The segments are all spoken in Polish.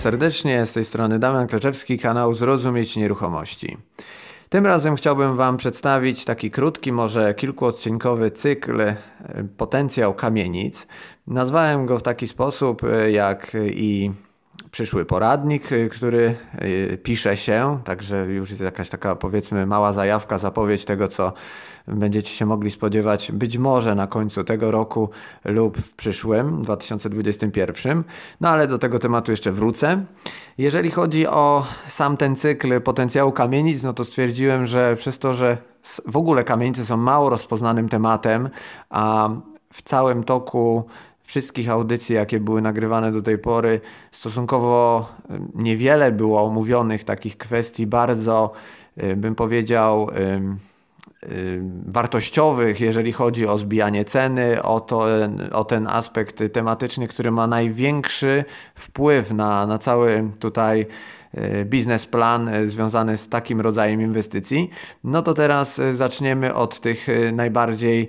Serdecznie, z tej strony Damian Kleczewski, kanał Zrozumieć Nieruchomości. Tym razem chciałbym Wam przedstawić taki krótki, może kilkuodcinkowy cykl e, Potencjał kamienic. Nazwałem go w taki sposób, e, jak i przyszły poradnik, y, który y, pisze się, także już jest jakaś taka powiedzmy mała zajawka, zapowiedź tego, co będziecie się mogli spodziewać być może na końcu tego roku lub w przyszłym, 2021. No ale do tego tematu jeszcze wrócę. Jeżeli chodzi o sam ten cykl potencjału kamienic, no to stwierdziłem, że przez to, że w ogóle kamienice są mało rozpoznanym tematem, a w całym toku wszystkich audycji, jakie były nagrywane do tej pory, stosunkowo niewiele było omówionych takich kwestii bardzo, bym powiedział, wartościowych, jeżeli chodzi o zbijanie ceny, o, to, o ten aspekt tematyczny, który ma największy wpływ na, na cały tutaj biznesplan e, związany z takim rodzajem inwestycji, no to teraz e, zaczniemy od tych najbardziej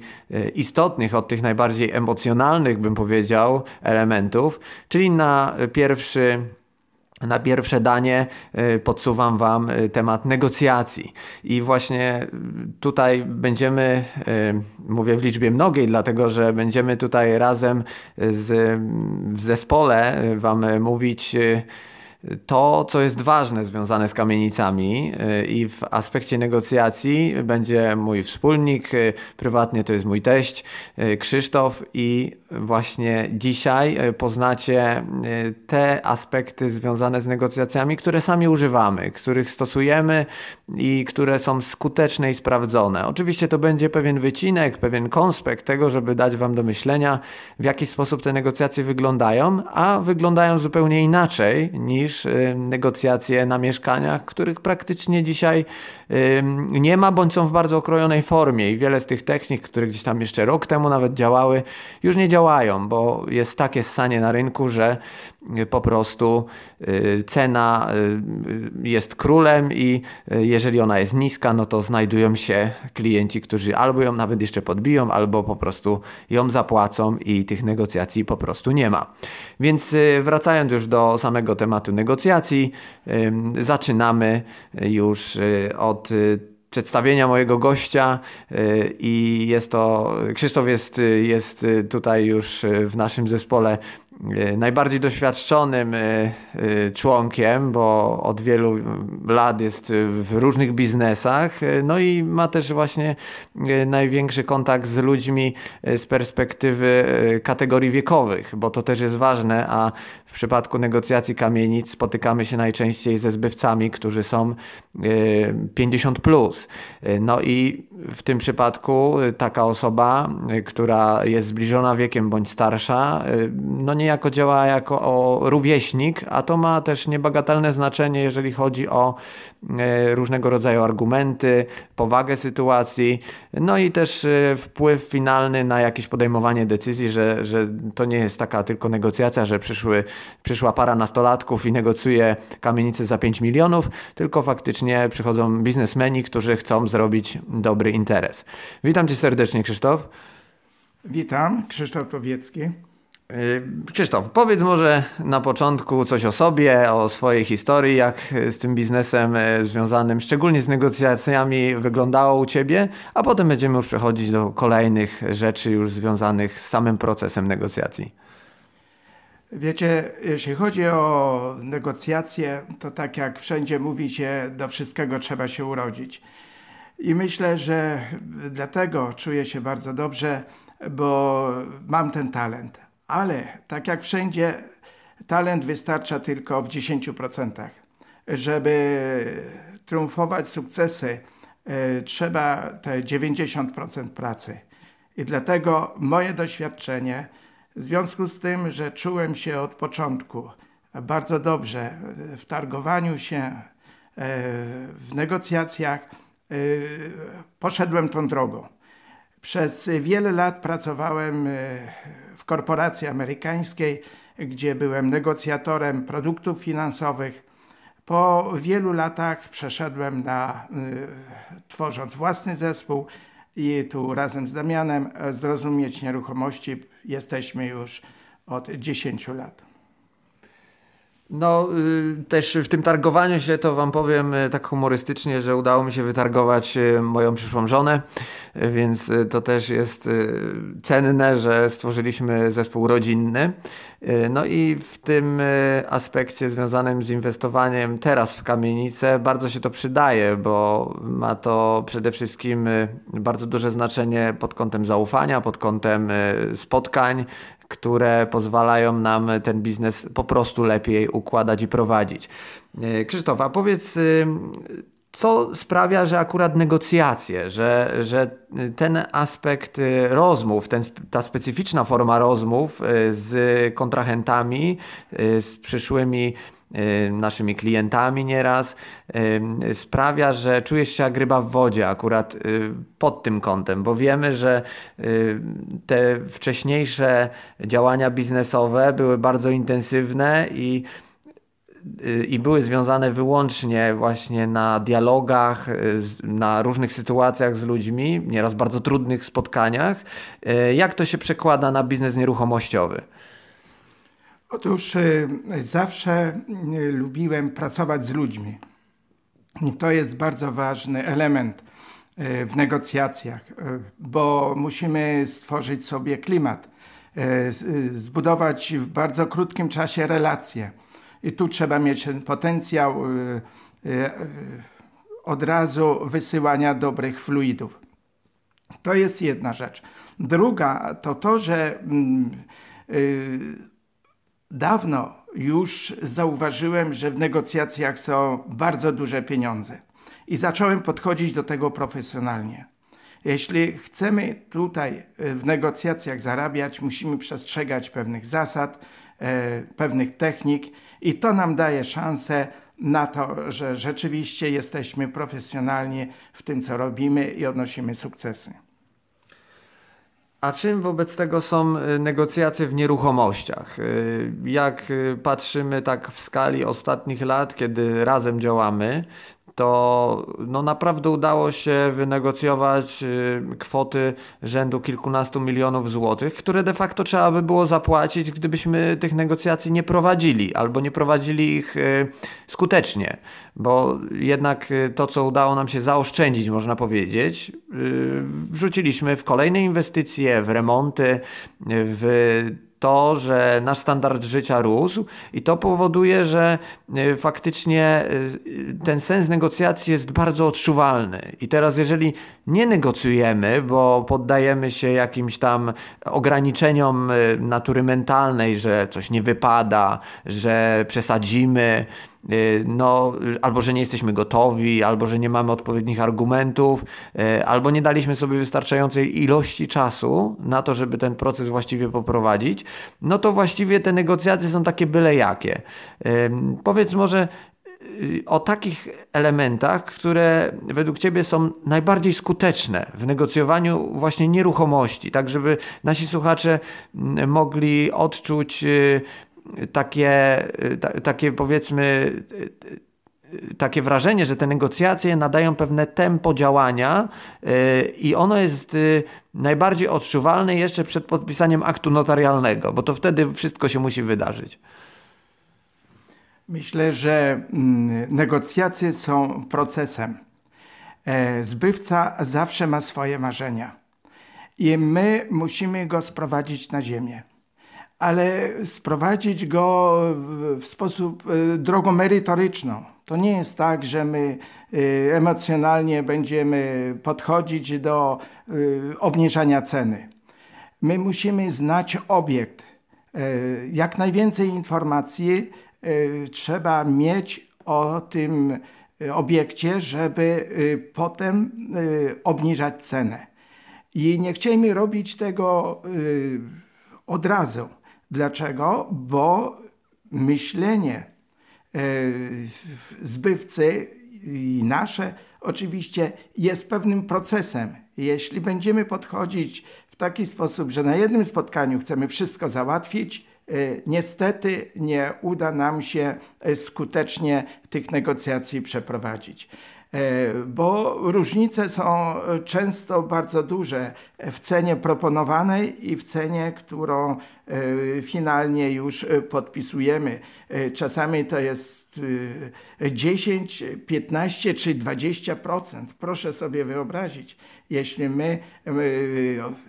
istotnych, od tych najbardziej emocjonalnych, bym powiedział, elementów, czyli na pierwszy na pierwsze danie podsuwam Wam temat negocjacji. I właśnie tutaj będziemy, mówię w liczbie mnogiej, dlatego że będziemy tutaj razem z, w zespole Wam mówić to, co jest ważne związane z kamienicami y, i w aspekcie negocjacji będzie mój wspólnik, y, prywatnie to jest mój teść y, Krzysztof i właśnie dzisiaj poznacie te aspekty związane z negocjacjami, które sami używamy, których stosujemy i które są skuteczne i sprawdzone. Oczywiście to będzie pewien wycinek, pewien konspekt tego, żeby dać Wam do myślenia, w jaki sposób te negocjacje wyglądają, a wyglądają zupełnie inaczej niż y, negocjacje na mieszkaniach, których praktycznie dzisiaj nie ma, bądź są w bardzo okrojonej formie i wiele z tych technik, które gdzieś tam jeszcze rok temu nawet działały, już nie działają, bo jest takie ssanie na rynku, że y, po prostu y, cena jest królem i jeżeli ona jest niska, no to znajdują się klienci, którzy albo ją nawet jeszcze podbiją, albo po prostu ją zapłacą i tych negocjacji po prostu nie ma. Więc wracając już do samego tematu negocjacji. Zaczynamy już y, od y, przedstawienia mojego gościa y, i jest to, Krzysztof jest, jest tutaj już w naszym zespole najbardziej doświadczonym e, e, członkiem, bo od wielu lat jest w różnych biznesach, no i ma też właśnie największy kontakt z ludźmi z perspektywy kategorii wiekowych, bo to też jest ważne, a w przypadku negocjacji kamienic spotykamy się najczęściej ze zbywcami, którzy są 50 plus. No i w tym przypadku taka osoba, która jest zbliżona wiekiem bądź starsza, no nie niejako działa jako rówieśnik, a to ma też niebagatelne znaczenie, jeżeli chodzi o różnego rodzaju argumenty, powagę sytuacji, no i też e, wpływ finalny na jakieś podejmowanie decyzji, że, że to nie jest taka tylko negocjacja, że przyszły, przyszła para nastolatków i negocjuje kamienicę za 5 milionów, tylko faktycznie przychodzą biznesmeni, którzy chcą zrobić dobry interes. Witam Cię serdecznie, Krzysztof. Witam, Krzysztof Powiecki. Y, Krzysztof, powiedz może na początku coś o sobie, o swojej historii, jak z tym biznesem e, związanym, szczególnie z negocjacjami, wyglądało u Ciebie, a potem będziemy już przechodzić do kolejnych rzeczy już związanych z samym procesem negocjacji. Wiecie, jeśli chodzi o negocjacje, to tak jak wszędzie mówi się, do wszystkiego trzeba się urodzić. I myślę, że dlatego czuję się bardzo dobrze, bo mam ten talent ale tak jak wszędzie, talent wystarcza tylko w 10%. Żeby triumfować sukcesy, e, trzeba te 90% pracy. I dlatego moje doświadczenie, w związku z tym, że czułem się od początku bardzo dobrze w targowaniu się, e, w negocjacjach, e, poszedłem tą drogą. Przez wiele lat pracowałem w korporacji amerykańskiej, gdzie byłem negocjatorem produktów finansowych. Po wielu latach przeszedłem na, e, tworząc własny zespół i tu razem z Damianem e, zrozumieć nieruchomości jesteśmy już od 10 lat. No, y, też w tym targowaniu się to Wam powiem y, tak humorystycznie, że udało mi się wytargować y, moją przyszłą żonę, więc to też jest cenne, że stworzyliśmy zespół rodzinny. No i w tym aspekcie związanym z inwestowaniem teraz w kamienicę bardzo się to przydaje, bo ma to przede wszystkim bardzo duże znaczenie pod kątem zaufania, pod kątem spotkań, które pozwalają nam ten biznes po prostu lepiej układać i prowadzić. E, Krzysztof, a powiedz, co sprawia, że akurat negocjacje, że, że ten aspekt y, rozmów, ten, ta specyficzna forma rozmów y, z kontrahentami, z przyszłymi Y, naszymi klientami nieraz, y, sprawia, że czujesz się jak ryba w wodzie akurat y, pod tym kątem, bo wiemy, że te wcześniejsze działania biznesowe były bardzo intensywne i i były związane wyłącznie właśnie na dialogach, na różnych sytuacjach z ludźmi, nieraz bardzo trudnych spotkaniach. Jak to się przekłada na biznes nieruchomościowy? Otóż y, zawsze y, lubiłem pracować z ludźmi. I to jest bardzo ważny element y, w negocjacjach, bo musimy stworzyć sobie klimat, zbudować w bardzo krótkim czasie relacje. I tu trzeba mieć ten potencjał od razu wysyłania dobrych fluidów. To jest jedna rzecz. Druga to to, że mm, Dawno już zauważyłem, że w negocjacjach są bardzo duże pieniądze i zacząłem podchodzić do tego profesjonalnie. Jeśli chcemy tutaj w negocjacjach zarabiać, musimy przestrzegać pewnych zasad, e, pewnych technik i to nam daje szansę na to, że rzeczywiście jesteśmy profesjonalni w tym, co robimy i odnosimy sukcesy. A czym wobec tego są y, negocjacje w nieruchomościach? Y, jak y, patrzymy tak w skali ostatnich lat, kiedy razem działamy, to no naprawdę udało się wynegocjować y, kwoty rzędu kilkunastu milionów złotych, które de facto trzeba by było zapłacić, gdybyśmy tych negocjacji nie prowadzili albo nie prowadzili ich y, skutecznie, bo jednak y, to, co udało nam się zaoszczędzić, można powiedzieć, wrzuciliśmy w kolejne inwestycje, w remonty, w to, że nasz standard życia rósł i to powoduje, że e, faktycznie e, ten sens negocjacji jest bardzo odczuwalny. I teraz, jeżeli nie negocjujemy, bo poddajemy się jakimś tam ograniczeniom e, natury mentalnej, że coś nie wypada, że przesadzimy, Y, no, albo że nie jesteśmy gotowi, albo że nie mamy odpowiednich argumentów, y, albo nie daliśmy sobie wystarczającej ilości czasu na to, żeby ten proces właściwie poprowadzić, no to właściwie te negocjacje są takie byle jakie. Y, powiedz może o takich elementach, które według Ciebie są najbardziej skuteczne w negocjowaniu właśnie nieruchomości, tak żeby nasi słuchacze mm, mogli odczuć takie, takie powiedzmy takie wrażenie, że te negocjacje nadają pewne tempo działania y, i ono jest y, najbardziej odczuwalne jeszcze przed podpisaniem aktu notarialnego, bo to wtedy wszystko się musi wydarzyć. Myślę, że mm, negocjacje są procesem. E, zbywca zawsze ma swoje marzenia i my musimy go sprowadzić na ziemię ale sprowadzić go w sposób e, drogą merytoryczną. To nie jest tak, że my e, emocjonalnie będziemy podchodzić do e, obniżania ceny. My musimy znać obiekt. Jak najwięcej informacji trzeba mieć o tym obiekcie, żeby potem obniżać cenę. I nie chcielibyśmy robić tego od razu Dlaczego? Bo myślenie e, zbywcy i nasze oczywiście jest pewnym procesem. Jeśli będziemy podchodzić w taki sposób, że na jednym spotkaniu chcemy wszystko załatwić, e, niestety nie uda nam się e, skutecznie tych negocjacji przeprowadzić. Bo różnice są często bardzo duże w cenie proponowanej i w cenie, którą finalnie już podpisujemy. Czasami to jest 10, 15 czy 20%. Proszę sobie wyobrazić, jeśli my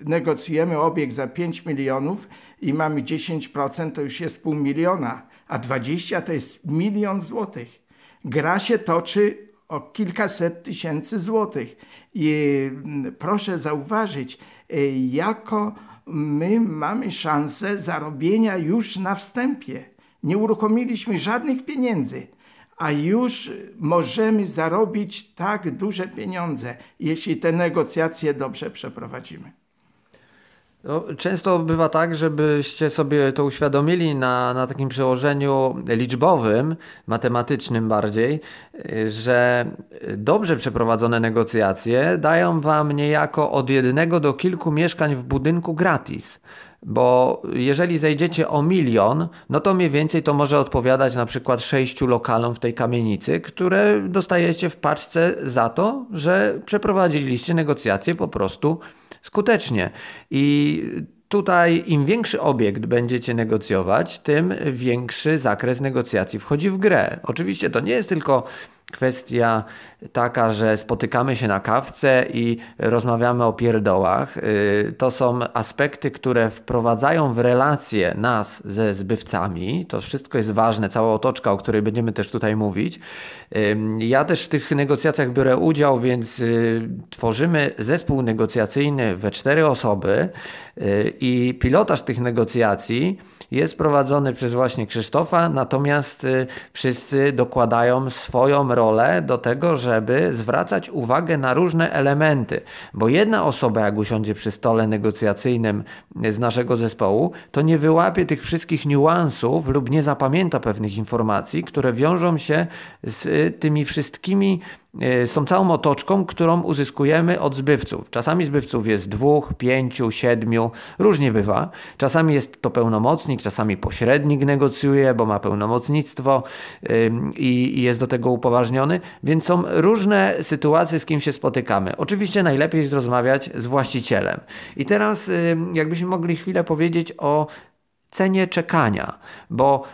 negocjujemy obiekt za 5 milionów i mamy 10%, to już jest pół miliona, a 20 to jest milion złotych. Gra się toczy o kilkaset tysięcy złotych. I mm, proszę zauważyć, e, jako my mamy szansę zarobienia już na wstępie. Nie uruchomiliśmy żadnych pieniędzy, a już możemy zarobić tak duże pieniądze, jeśli te negocjacje dobrze przeprowadzimy. No, często bywa tak, żebyście sobie to uświadomili na, na takim przełożeniu liczbowym, matematycznym bardziej, że dobrze przeprowadzone negocjacje dają Wam niejako od jednego do kilku mieszkań w budynku gratis. Bo jeżeli zejdziecie o milion, no to mniej więcej to może odpowiadać na przykład sześciu lokalom w tej kamienicy, które dostajecie w paczce za to, że przeprowadziliście negocjacje po prostu skutecznie. I tutaj im większy obiekt będziecie negocjować, tym większy zakres negocjacji wchodzi w grę. Oczywiście to nie jest tylko kwestia taka, że spotykamy się na kawce i rozmawiamy o pierdołach. Y, to są aspekty, które wprowadzają w relacje nas ze zbywcami. To wszystko jest ważne, cała otoczka, o której będziemy też tutaj mówić. Ja też w tych negocjacjach biorę udział, więc y, tworzymy zespół negocjacyjny we cztery osoby y, i pilotaż tych negocjacji jest prowadzony przez właśnie Krzysztofa, natomiast y, wszyscy dokładają swoją rolę do tego, żeby zwracać uwagę na różne elementy, bo jedna osoba, jak usiądzie przy stole negocjacyjnym z naszego zespołu, to nie wyłapie tych wszystkich niuansów lub nie zapamięta pewnych informacji, które wiążą się z y, tymi wszystkimi E, są całą otoczką, którą uzyskujemy od zbywców. Czasami zbywców jest dwóch, pięciu, siedmiu, różnie bywa. Czasami jest to pełnomocnik, czasami pośrednik negocjuje, bo ma pełnomocnictwo i jest do tego upoważniony, więc są różne sytuacje, z kim się spotykamy. Oczywiście najlepiej jest rozmawiać z właścicielem. I teraz, jakbyśmy mogli chwilę powiedzieć o cenie czekania, bo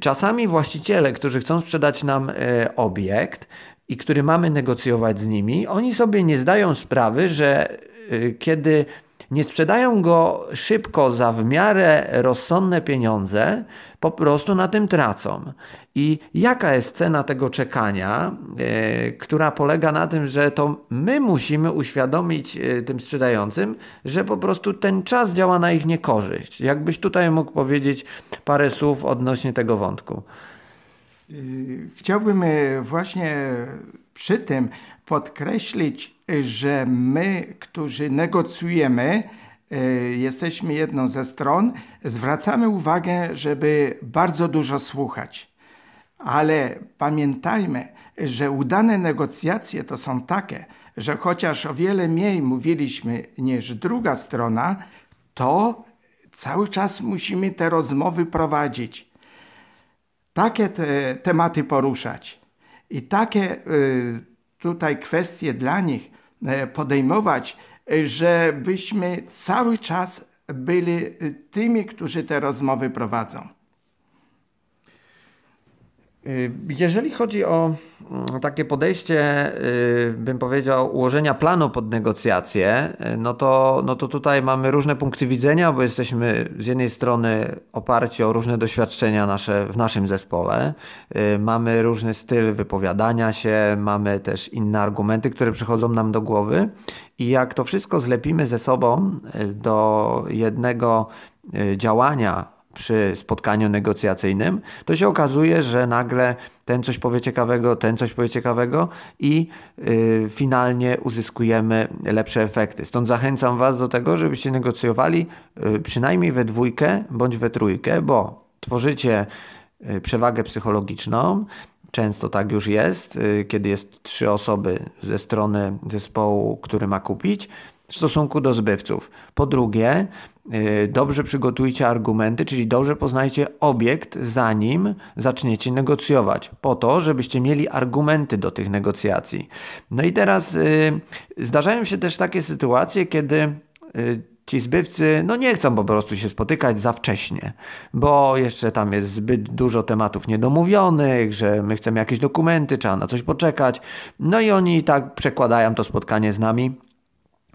Czasami właściciele, którzy chcą sprzedać nam e, obiekt, i który mamy negocjować z nimi, oni sobie nie zdają sprawy, że y, kiedy nie sprzedają go szybko za w miarę rozsądne pieniądze, po prostu na tym tracą. I jaka jest cena tego czekania, yy, która polega na tym, że to my musimy uświadomić yy, tym sprzedającym, że po prostu ten czas działa na ich niekorzyść. Jakbyś tutaj mógł powiedzieć parę słów odnośnie tego wątku. Y, chciałbym y, właśnie przy tym podkreślić, że my, którzy negocjujemy, y, jesteśmy jedną ze stron, zwracamy uwagę, żeby bardzo dużo słuchać. Ale pamiętajmy, że udane negocjacje to są takie, że chociaż o wiele mniej mówiliśmy niż druga strona, to cały czas musimy te rozmowy prowadzić takie te tematy poruszać i takie y, tutaj kwestie dla nich y, podejmować, żebyśmy cały czas byli y, tymi, którzy te rozmowy prowadzą. Y, jeżeli chodzi o mm, takie podejście, y, bym powiedział, ułożenia planu pod negocjacje, y, no to, no to tutaj mamy różne punkty widzenia, bo jesteśmy z jednej strony oparci o różne doświadczenia nasze w naszym zespole, mamy różny styl wypowiadania się, mamy też inne argumenty, które przychodzą nam do głowy i jak to wszystko zlepimy ze sobą do jednego działania, przy spotkaniu negocjacyjnym, to się okazuje, że nagle ten coś powie ciekawego, ten coś powie ciekawego i yy, finalnie uzyskujemy lepsze efekty. Stąd zachęcam Was do tego, żebyście negocjowali yy, przynajmniej we dwójkę bądź we trójkę, bo tworzycie yy, przewagę psychologiczną. Często tak już jest, y, kiedy jest trzy osoby ze strony zespołu, który ma kupić, w stosunku do zbywców. Po drugie, dobrze przygotujcie argumenty, czyli dobrze poznajcie obiekt, zanim zaczniecie negocjować, po to, żebyście mieli argumenty do tych negocjacji. No i teraz y, zdarzają się też takie sytuacje, kiedy ci zbywcy no nie chcą po prostu się spotykać za wcześnie, bo jeszcze tam jest zbyt dużo tematów niedomówionych, że my chcemy jakieś dokumenty, trzeba na coś poczekać. No i oni tak przekładają to spotkanie z nami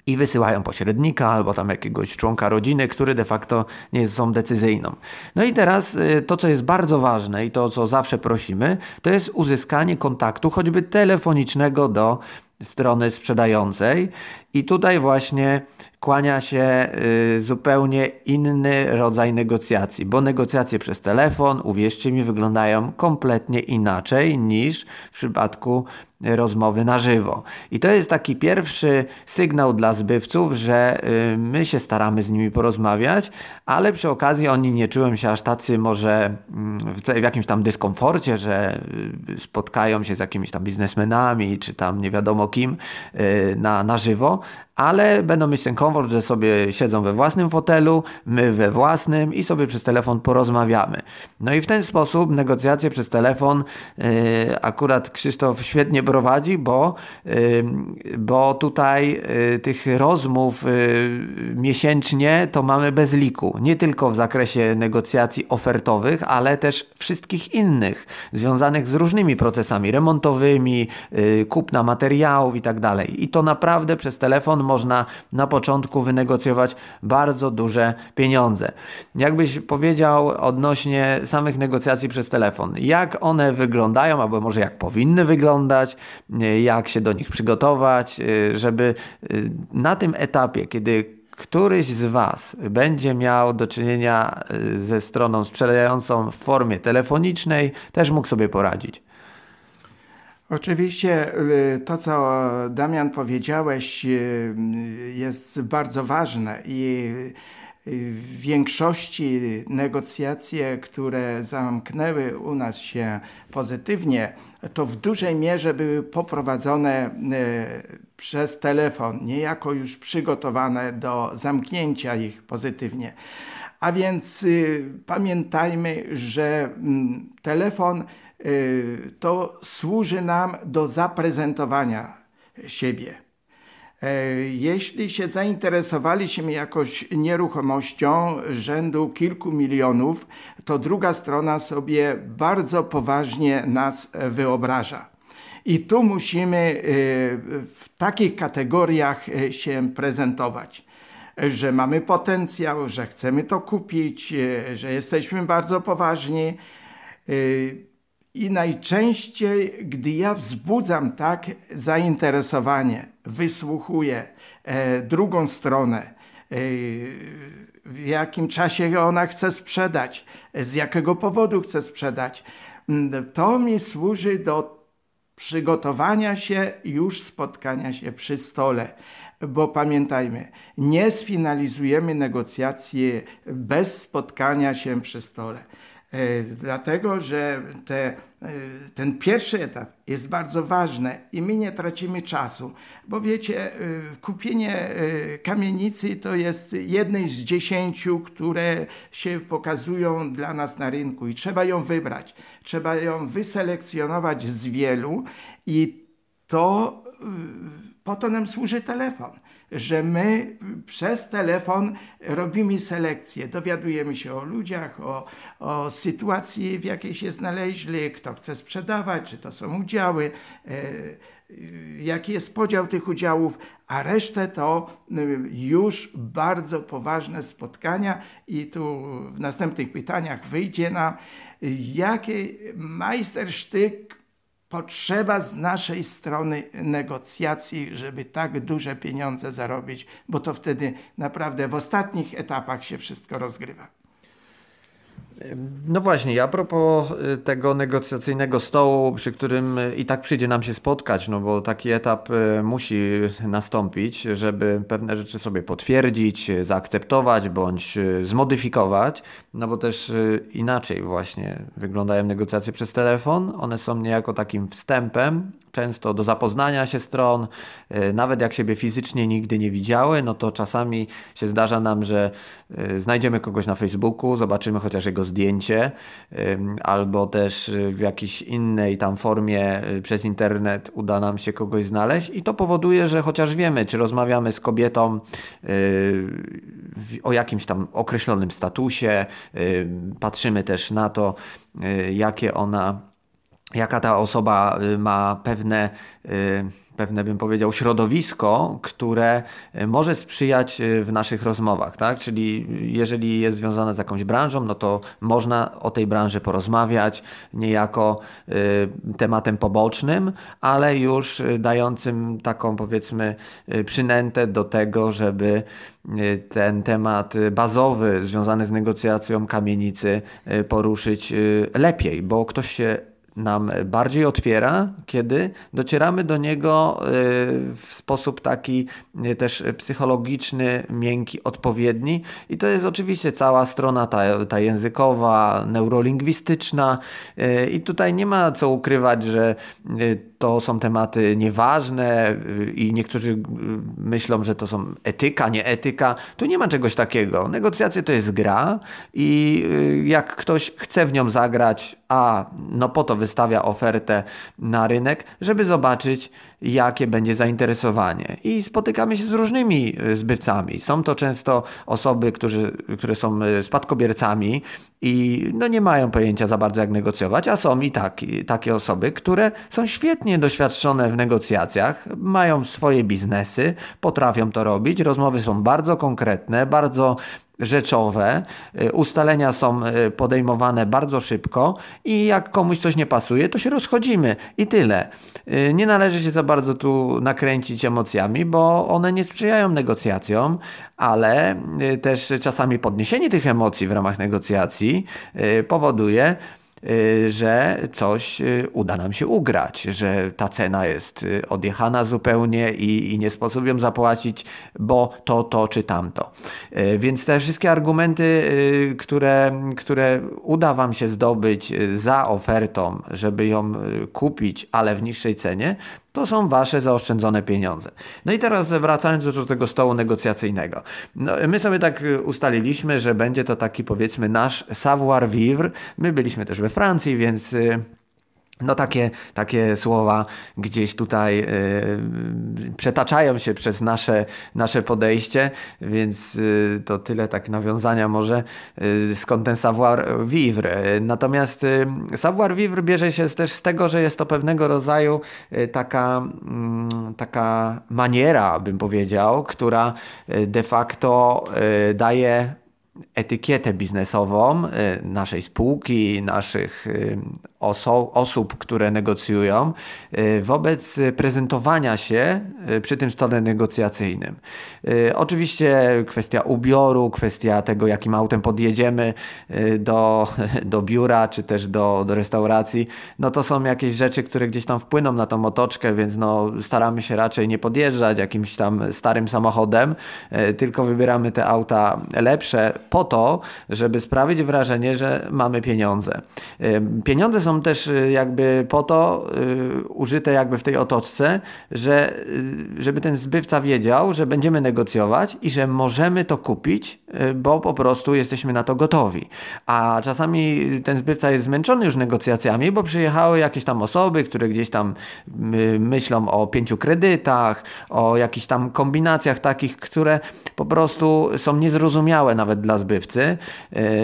i wysyłają pośrednika albo tam jakiegoś członka rodziny, który de facto nie jest są decyzyjną. No i teraz y, to, co jest bardzo ważne i to, co zawsze prosimy, to jest uzyskanie kontaktu, choćby telefonicznego do strony sprzedającej. I tutaj właśnie kłania się y, zupełnie inny rodzaj negocjacji, bo negocjacje przez telefon, uwierzcie mi, wyglądają kompletnie inaczej niż w przypadku rozmowy na żywo. I to jest taki pierwszy sygnał dla zbywców, że y, my się staramy z nimi porozmawiać, ale przy okazji oni nie czują się aż tacy może mm, w jakimś tam dyskomforcie, że y, spotkają się z jakimiś tam biznesmenami czy tam nie wiadomo kim na, na żywo, ale będą mieć ten komfort, że sobie siedzą we własnym fotelu, my we własnym i sobie przez telefon porozmawiamy. No i w ten sposób negocjacje przez telefon yy, akurat Krzysztof świetnie prowadzi, bo, yy, bo tutaj yy, tych rozmów miesięcznie to mamy bez liku. Nie tylko w zakresie negocjacji ofertowych, ale też wszystkich innych związanych z różnymi procesami remontowymi, kupna materiałów i tak dalej. I to naprawdę przez telefon można na początku wynegocjować bardzo duże pieniądze. Jakbyś powiedział odnośnie samych negocjacji przez telefon, jak one wyglądają, albo może jak powinny wyglądać, jak się do nich przygotować, żeby na tym etapie, kiedy któryś z Was będzie miał do czynienia ze stroną sprzedającą w formie telefonicznej, też mógł sobie poradzić. Oczywiście y, to, co Damian powiedziałeś, y, jest bardzo ważne i y, w większości negocjacje, które zamknęły u nas się pozytywnie, to w dużej mierze były poprowadzone przez telefon, niejako już przygotowane do zamknięcia ich pozytywnie. A więc pamiętajmy, że mm, telefon to służy nam do zaprezentowania siebie. E, jeśli się zainteresowaliśmy jakoś nieruchomością rzędu kilku milionów, to druga strona sobie bardzo poważnie nas wyobraża. I tu musimy y, w takich kategoriach y, się prezentować że mamy potencjał, że chcemy to kupić, że jesteśmy bardzo poważni. I najczęściej, gdy ja wzbudzam tak zainteresowanie, wysłuchuję e, drugą stronę, e, w jakim czasie ona chce sprzedać, z jakiego powodu chce sprzedać, to mi służy do przygotowania się już spotkania się przy stole. Bo pamiętajmy, nie sfinalizujemy negocjacji bez spotkania się przy stole. E, dlatego, że te, e, ten pierwszy etap jest bardzo ważny i my nie tracimy czasu, bo wiecie, e, kupienie kamienicy to jest jednej z dziesięciu, które się pokazują dla nas na rynku i trzeba ją wybrać, trzeba ją wyselekcjonować z wielu i to po to nam służy telefon że my przez telefon robimy selekcję, dowiadujemy się o ludziach, o, o sytuacji, w jakiej się znaleźli, kto chce sprzedawać, czy to są udziały, e, jaki jest podział tych udziałów, a resztę to e, już bardzo poważne spotkania i tu w następnych pytaniach wyjdzie nam, jaki majstersztyk potrzeba z naszej strony negocjacji, żeby tak duże pieniądze zarobić, bo to wtedy naprawdę w ostatnich etapach się wszystko rozgrywa. No właśnie, a propos y, tego negocjacyjnego stołu, przy którym y, i tak przyjdzie nam się spotkać, no bo taki etap y, musi nastąpić, żeby pewne rzeczy sobie potwierdzić, zaakceptować bądź zmodyfikować, no bo też inaczej właśnie wyglądają negocjacje przez telefon. One są niejako takim wstępem, często do zapoznania się stron, nawet jak siebie fizycznie nigdy nie widziały, no to czasami się zdarza nam, że znajdziemy kogoś na Facebooku, zobaczymy chociaż jego zdjęcie, albo też w jakiejś innej tam formie przez internet uda nam się kogoś znaleźć i to powoduje, że chociaż wiemy, czy rozmawiamy z kobietą o jakimś tam określonym statusie, patrzymy też na to, jakie ona, jaka ta osoba ma pewne pewne, bym powiedział, środowisko, które e, może sprzyjać w naszych rozmowach, tak? Czyli jeżeli jest związane z jakąś branżą, no to można o tej branży porozmawiać niejako y, tematem pobocznym, ale już dającym taką, powiedzmy, przynętę do tego, żeby ten temat bazowy związany z negocjacją kamienicy poruszyć lepiej, bo ktoś się nam bardziej otwiera, kiedy docieramy do niego y, w sposób taki y, też psychologiczny, miękki, odpowiedni. I to jest oczywiście cała strona ta, ta językowa, neurolingwistyczna. Y, I tutaj nie ma co ukrywać, że to są tematy nieważne i niektórzy myślą, że to są etyka, nie etyka. Tu nie ma czegoś takiego. Negocjacje to jest gra i jak ktoś chce w nią zagrać, a no po to wystawia ofertę na rynek, żeby zobaczyć, jakie będzie zainteresowanie. I spotykamy się z różnymi e, zbytcami. Są to często osoby, którzy, które są e, spadkobiercami i no nie mają pojęcia za bardzo, jak negocjować, a są i taki, takie osoby, które są świetnie doświadczone w negocjacjach, mają swoje biznesy, potrafią to robić. Rozmowy są bardzo konkretne, bardzo rzeczowe. Y, ustalenia są y, podejmowane bardzo szybko i jak komuś coś nie pasuje, to się rozchodzimy i tyle. Y, nie należy się za bardzo tu nakręcić emocjami, bo one nie sprzyjają negocjacjom, ale też czasami podniesienie tych emocji w ramach negocjacji powoduje, Y, że coś y, uda nam się ugrać, że ta cena jest y, odjechana zupełnie i, i nie sposób ją zapłacić, bo to, to czy tamto. Więc te wszystkie argumenty, które, które uda Wam się zdobyć za ofertą, żeby ją kupić, ale w niższej cenie, to są wasze zaoszczędzone pieniądze. No i teraz wracając do tego stołu negocjacyjnego. No, my sobie tak y, ustaliliśmy, że będzie to taki powiedzmy nasz savoir vivre. My byliśmy też we Francji, więc y, no takie, takie słowa gdzieś tutaj y, przetaczają się przez nasze, nasze podejście, więc y, to tyle tak nawiązania może y, skąd ten savoir vivre. Natomiast savoir vivre bierze się też z tego, że jest to pewnego rodzaju taka, mm, taka maniera, bym powiedział, która de facto daje etykietę biznesową naszej spółki, naszych oso osób, które negocjują, y, wobec prezentowania się y, przy tym stole negocjacyjnym. Y, oczywiście kwestia ubioru, kwestia tego, jakim autem podjedziemy do, do biura czy też do, do restauracji, no to są jakieś rzeczy, które gdzieś tam wpłyną na tą otoczkę, więc no staramy się raczej nie podjeżdżać jakimś tam starym samochodem, tylko wybieramy te auta lepsze po to, żeby sprawić wrażenie, że mamy pieniądze. Pieniądze są też y, jakby po to y, użyte jakby w tej otoczce, że y, żeby ten zbywca wiedział, że będziemy negocjować i że możemy to kupić, bo po prostu jesteśmy na to gotowi. A czasami ten zbywca jest zmęczony już negocjacjami, bo przyjechały jakieś tam osoby, które gdzieś tam myślą o pięciu kredytach, o jakichś tam kombinacjach takich, które po prostu są niezrozumiałe nawet dla zbywcy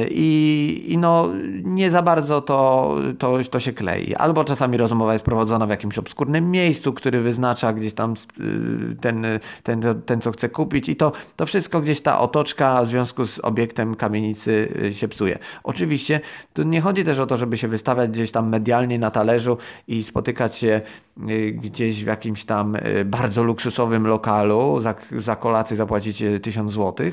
i, i no nie za bardzo to, to to się klei. Albo czasami rozmowa jest prowadzona w jakimś obskurnym miejscu, który wyznacza gdzieś tam y, ten, ten, ten co chce kupić i to, to wszystko gdzieś ta otoczka w związku z obiektem kamienicy y, się psuje. Oczywiście tu nie chodzi też o to, żeby się wystawiać gdzieś tam medialnie na talerzu i spotykać się y, gdzieś w jakimś tam bardzo luksusowym lokalu, za, za kolację zapłacicie 1000 zł,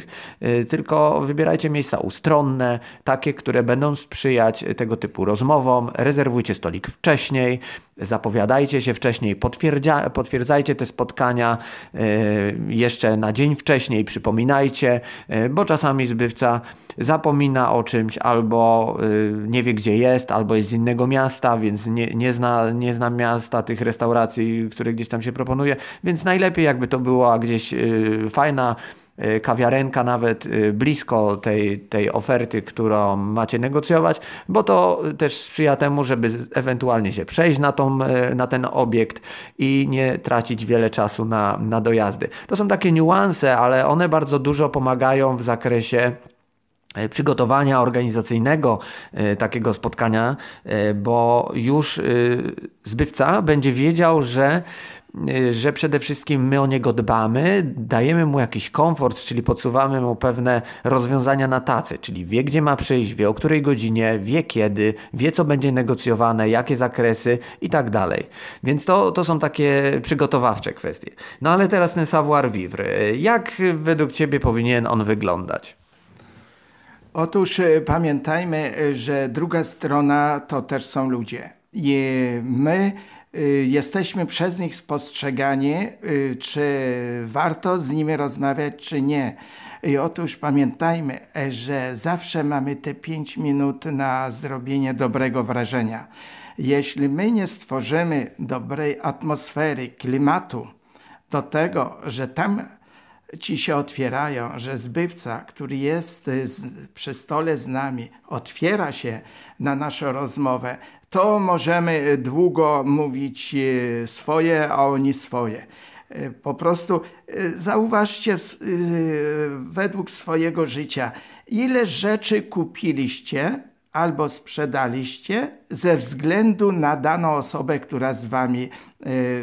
tylko wybierajcie miejsca ustronne, takie, które będą sprzyjać tego typu rozmowom, rezerwujcie stolik wcześniej, zapowiadajcie się wcześniej, potwierdzajcie te spotkania e, jeszcze na dzień wcześniej, przypominajcie, e, bo czasami zbywca zapomina o czymś albo e, nie wie gdzie jest, albo jest z innego miasta, więc nie, nie, zna, nie zna miasta tych restauracji, które gdzieś tam się proponuje, więc najlepiej jakby to była gdzieś fajna kawiarenka nawet y, blisko tej, tej oferty, którą macie negocjować, bo to też sprzyja temu, żeby ewentualnie się przejść na, tą, y, na ten obiekt i nie tracić wiele czasu na, na dojazdy. To są takie niuanse, ale one bardzo dużo pomagają w zakresie przygotowania organizacyjnego takiego spotkania, bo już zbywca będzie wiedział, że Y, że przede wszystkim my o niego dbamy, dajemy mu jakiś komfort, czyli podsuwamy mu pewne rozwiązania na tacy, czyli wie gdzie ma przyjść, wie o której godzinie, wie kiedy, wie co będzie negocjowane, jakie zakresy i tak dalej. Więc to, to są takie przygotowawcze kwestie. No ale teraz ten savoir vivre. Jak według Ciebie powinien on wyglądać? Otóż y, pamiętajmy, y, że druga strona to też są ludzie. I my Y, jesteśmy przez nich spostrzegani, y, czy warto z nimi rozmawiać, czy nie. I otóż pamiętajmy, że zawsze mamy te 5 minut na zrobienie dobrego wrażenia. Jeśli my nie stworzymy dobrej atmosfery, klimatu, do tego, że tam ci się otwierają, że zbywca, który jest z, przy stole z nami, otwiera się na naszą rozmowę, to możemy długo mówić e, swoje, a oni swoje. E, po prostu e, zauważcie według swojego życia, ile rzeczy kupiliście albo sprzedaliście ze względu na daną osobę, która z wami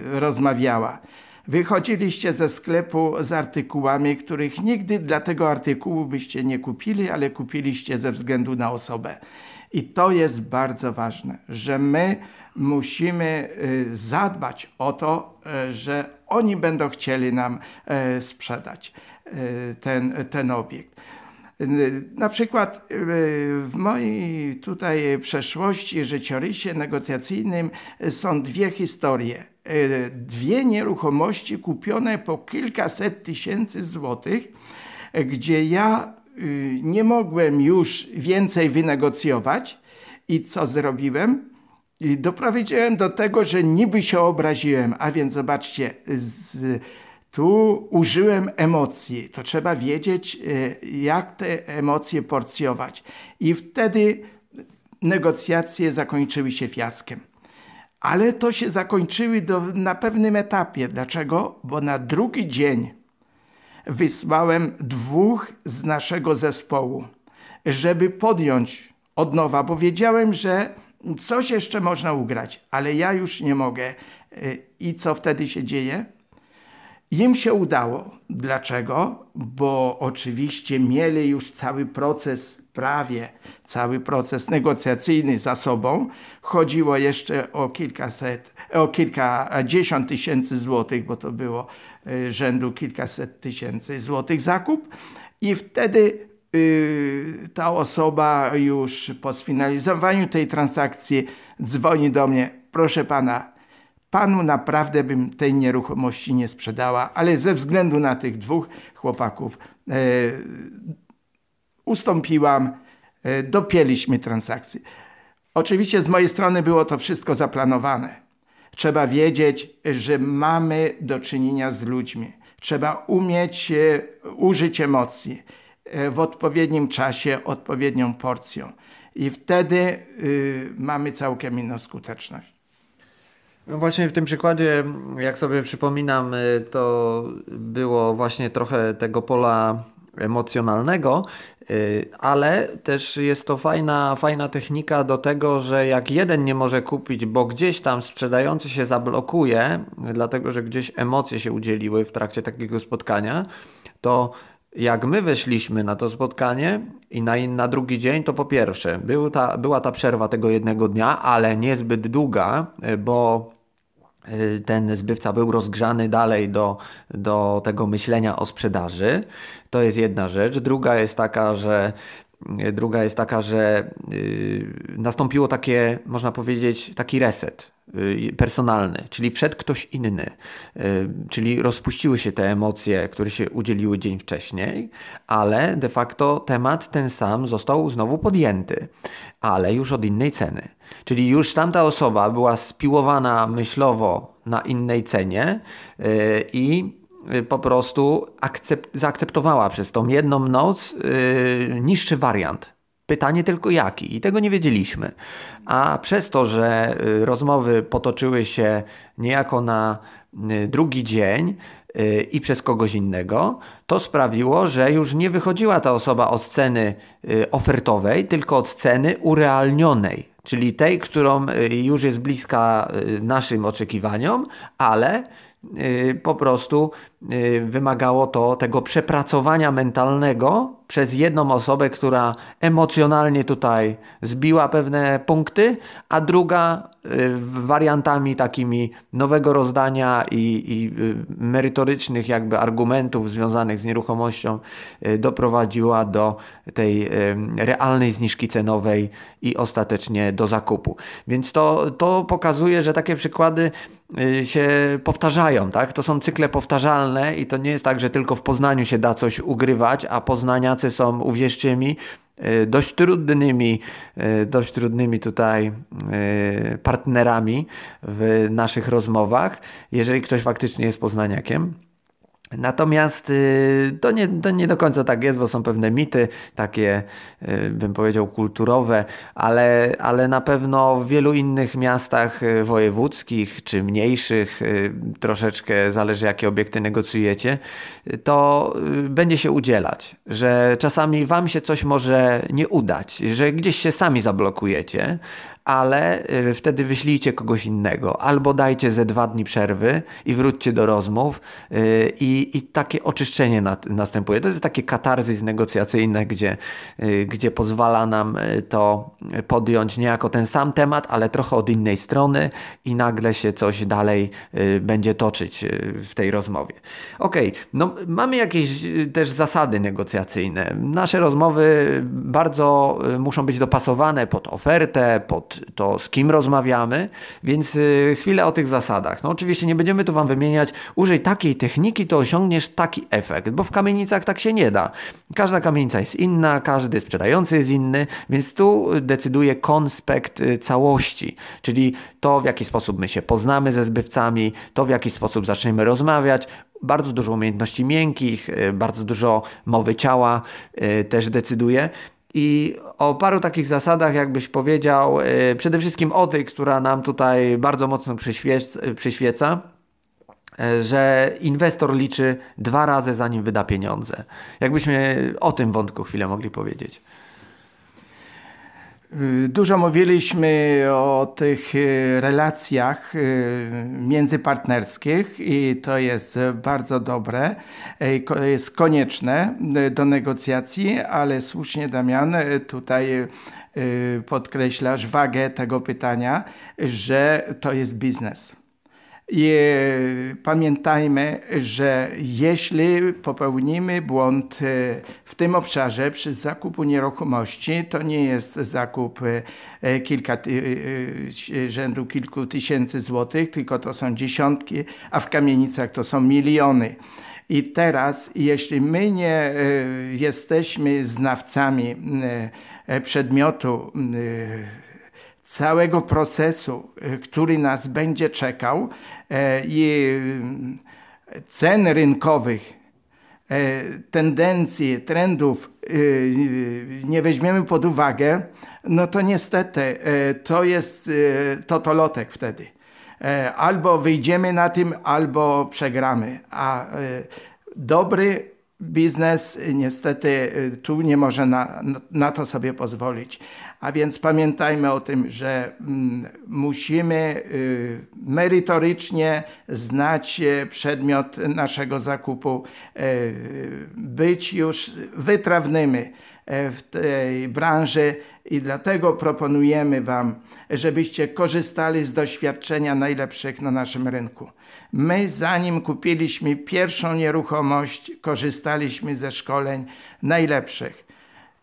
rozmawiała. Wychodziliście ze sklepu z artykułami, których nigdy dla tego artykułu byście nie kupili, ale kupiliście ze względu na osobę. I to jest bardzo ważne, że my musimy y, zadbać o to, y, że oni będą chcieli nam y, sprzedać ten, ten obiekt. Na przykład w mojej tutaj przeszłości, życiorysie negocjacyjnym są dwie historie. Dwie nieruchomości kupione po kilkaset tysięcy złotych, gdzie ja nie mogłem już więcej wynegocjować i co zrobiłem? I doprowadziłem do tego, że niby się obraziłem, a więc zobaczcie, z, tu użyłem emocji. To trzeba wiedzieć, y, jak te emocje porcjować. I wtedy negocjacje zakończyły się fiaskiem. Ale to się zakończyły do, na pewnym etapie. Dlaczego? Bo na drugi dzień wysłałem dwóch z naszego zespołu, żeby podjąć od nowa, bo wiedziałem, że coś jeszcze można ugrać, ale ja już nie mogę. I co wtedy się dzieje? Im się udało. Dlaczego? Bo oczywiście mieli już cały proces, prawie cały proces negocjacyjny za sobą. Chodziło jeszcze o kilkaset, o kilkadziesiąt tysięcy złotych, bo to było y, rzędu kilkaset tysięcy złotych zakup. I wtedy y, ta osoba już po sfinalizowaniu tej transakcji dzwoni do mnie. Proszę pana, Panu naprawdę bym tej nieruchomości nie sprzedała, ale ze względu na tych dwóch chłopaków e, ustąpiłam, e, dopięliśmy transakcję. Oczywiście z mojej strony było to wszystko zaplanowane. Trzeba wiedzieć, że mamy do czynienia z ludźmi. Trzeba umieć e, użyć emocji e, w odpowiednim czasie, odpowiednią porcją. I wtedy y, mamy całkiem inną skuteczność. No właśnie w tym przykładzie, jak sobie przypominam, to było właśnie trochę tego pola emocjonalnego, y, ale też jest to fajna, fajna technika do tego, że jak jeden nie może kupić, bo gdzieś tam sprzedający się zablokuje, dlatego że gdzieś emocje się udzieliły w trakcie takiego spotkania, to jak my weszliśmy na to spotkanie i na, na drugi dzień, to po pierwsze był ta, była ta przerwa tego jednego dnia, ale niezbyt długa, bo y, ten zbywca był rozgrzany dalej do, do tego myślenia o sprzedaży. To jest jedna rzecz. Druga jest taka, że Druga jest taka, że y, nastąpiło takie, można powiedzieć, taki reset y, personalny, czyli wszedł ktoś inny, czyli rozpuściły się te emocje, które się udzieliły dzień wcześniej, ale de facto temat ten sam został znowu podjęty, ale już od innej ceny. Czyli już tamta osoba była spiłowana myślowo na innej cenie i po prostu akcept, zaakceptowała przez tą jedną noc yy, niższy wariant. Pytanie tylko jaki, i tego nie wiedzieliśmy. A przez to, że y, rozmowy potoczyły się niejako na y, drugi dzień y, i przez kogoś innego, to sprawiło, że już nie wychodziła ta osoba od ceny y, ofertowej, tylko od ceny urealnionej, czyli tej, którą y, już jest bliska naszym oczekiwaniom, ale po prostu Y, wymagało to tego przepracowania mentalnego przez jedną osobę, która emocjonalnie tutaj zbiła pewne punkty, a druga y, wariantami takimi nowego rozdania i, i y, merytorycznych jakby argumentów związanych z nieruchomością doprowadziła do tej realnej zniżki cenowej i ostatecznie do zakupu. Więc to, to pokazuje, że takie przykłady się powtarzają, tak? To są cykle powtarzalne i to nie jest tak, że tylko w Poznaniu się da coś ugrywać, a poznaniacy są, uwierzcie mi, e, dość trudnymi, e, dość trudnymi tutaj partnerami w naszych rozmowach, jeżeli ktoś faktycznie jest poznaniakiem. Natomiast y, to nie, to nie do końca tak jest, bo są pewne mity, takie y, bym powiedział kulturowe, ale, ale na pewno w wielu innych miastach y, wojewódzkich czy mniejszych, troszeczkę zależy jakie obiekty negocjujecie, to będzie się udzielać, że czasami Wam się coś może nie udać, że gdzieś się sami zablokujecie, ale y, wtedy wyślijcie kogoś innego, albo dajcie ze dwa dni przerwy i wróćcie do rozmów y, i, i takie oczyszczenie następuje. To jest takie katarzys negocjacyjne, gdzie, y, gdzie pozwala nam to podjąć niejako ten sam temat, ale trochę od innej strony i nagle się coś dalej będzie toczyć w tej rozmowie. Ok, no mamy jakieś też zasady negocjacyjne. Nasze rozmowy bardzo muszą być dopasowane pod ofertę, pod to, z kim rozmawiamy, więc y, chwilę o tych zasadach. No oczywiście nie będziemy tu Wam wymieniać, użyj takiej techniki, to osiągniesz taki efekt, bo w kamienicach tak się nie da. Każda kamienica jest inna, każdy sprzedający jest inny, więc tu decyduje konspekt y, całości, czyli to, w jaki sposób my się poznamy ze zbywcami, to, w jaki sposób zaczniemy rozmawiać, bardzo dużo umiejętności miękkich, y, bardzo dużo mowy ciała też decyduje. I o paru takich zasadach, jakbyś powiedział, yy, przede wszystkim o tej, która nam tutaj bardzo mocno przyświeca, yy, że inwestor liczy dwa razy zanim wyda pieniądze. Jakbyśmy o tym wątku chwilę mogli powiedzieć. Dużo mówiliśmy o tych y, relacjach y, międzypartnerskich i to jest bardzo dobre, y, jest konieczne do negocjacji, ale słusznie Damian tutaj podkreślasz wagę tego pytania, że to jest biznes. I pamiętajmy, że jeśli popełnimy błąd e, w tym obszarze przy zakupu nieruchomości, to nie jest zakup e, kilka, e, rzędu kilku tysięcy złotych, tylko to są dziesiątki, a w kamienicach to są miliony. I teraz, jeśli my nie jesteśmy znawcami przedmiotu, całego procesu, e, który nas będzie czekał e, i e, cen rynkowych, tendencji, trendów nie weźmiemy pod uwagę, no to niestety to jest totolotek wtedy. Albo wyjdziemy na tym, albo przegramy. A dobry biznes niestety tu nie może na, na to sobie pozwolić. A więc pamiętajmy o tym, że mm, musimy y, merytorycznie znać przedmiot naszego zakupu, być już wytrawnymi w tej branży i dlatego proponujemy Wam, żebyście korzystali z doświadczenia najlepszych na naszym rynku. My, zanim kupiliśmy pierwszą nieruchomość, korzystaliśmy ze szkoleń najlepszych.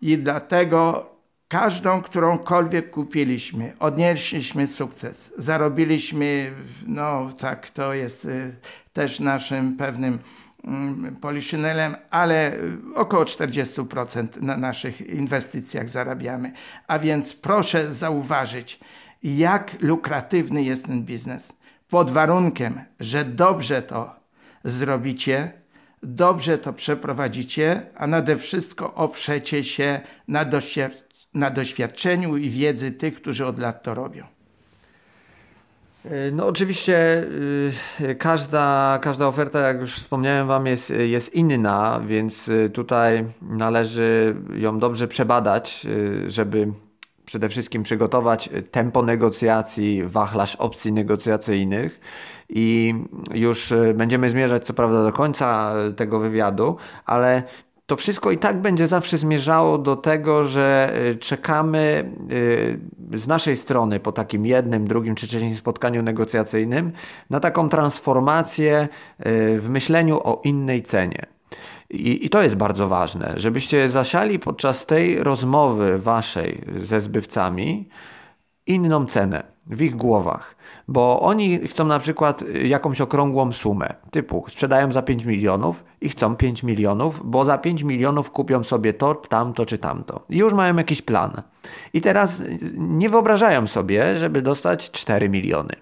I dlatego każdą, którąkolwiek kupiliśmy, odnieśliśmy sukces. Zarobiliśmy, no tak, to jest y, też naszym pewnym mm, poliszynelem, ale około 40% na naszych inwestycjach zarabiamy. A więc proszę zauważyć, jak lukratywny jest ten biznes pod warunkiem, że dobrze to zrobicie, dobrze to przeprowadzicie, a nade wszystko oprzecie się na, doświad na doświadczeniu i wiedzy tych, którzy od lat to robią. No oczywiście y, każda, każda oferta, jak już wspomniałem Wam, jest, jest inna, więc y, tutaj należy ją dobrze przebadać, żeby przede wszystkim przygotować tempo negocjacji, wachlarz opcji negocjacyjnych i już e, będziemy zmierzać co prawda do końca e, tego wywiadu, ale to wszystko i tak będzie zawsze zmierzało do tego, że e, czekamy z naszej strony po takim jednym, drugim czy trzecim spotkaniu negocjacyjnym na taką transformację w myśleniu o innej cenie. I, I, to jest bardzo ważne, żebyście zasiali podczas tej rozmowy waszej ze zbywcami inną cenę w ich głowach. Bo oni chcą na przykład jakąś okrągłą sumę, typu sprzedają za 5 milionów i chcą 5 milionów, bo za 5 milionów kupią sobie to, tamto czy tamto. I już mają jakiś plan. I teraz nie wyobrażają sobie, żeby dostać 4 miliony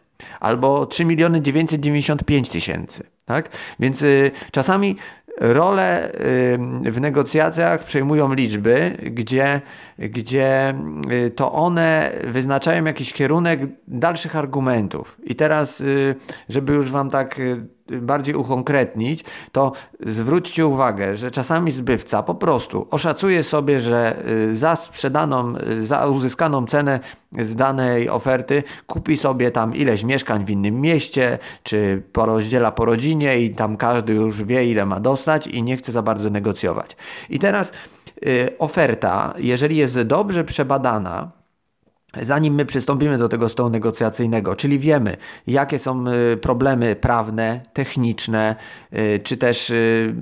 albo 3 miliony 995 tysięcy. Tak? Więc y, czasami rolę w negocjacjach przejmują liczby, gdzie, gdzie y, to one wyznaczają jakiś kierunek dalszych argumentów. I teraz, y, żeby już Wam tak y, bardziej ukonkretnić, to zwróćcie uwagę, że czasami zbywca po prostu oszacuje sobie, że y, za sprzedaną, y, za uzyskaną cenę z danej oferty kupi sobie tam ileś mieszkań w innym mieście, czy porozdziela po rodzinie i tam każdy już wie ile ma dostać i nie chce za bardzo negocjować. I teraz y, oferta, jeżeli jest dobrze przebadana, Zanim my przystąpimy do tego stołu negocjacyjnego, czyli wiemy, jakie są y, problemy prawne, techniczne, y, czy też y,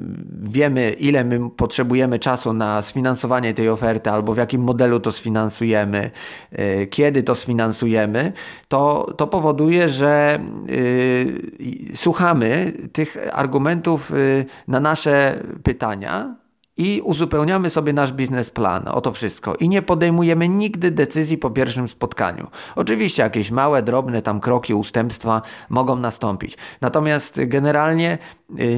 wiemy, ile my potrzebujemy czasu na sfinansowanie tej oferty, albo w jakim modelu to sfinansujemy, kiedy to sfinansujemy, to, to powoduje, że słuchamy tych argumentów na nasze pytania i uzupełniamy sobie nasz biznesplan o to wszystko i nie podejmujemy nigdy decyzji po pierwszym spotkaniu. Oczywiście jakieś małe, drobne tam kroki, ustępstwa mogą nastąpić. Natomiast generalnie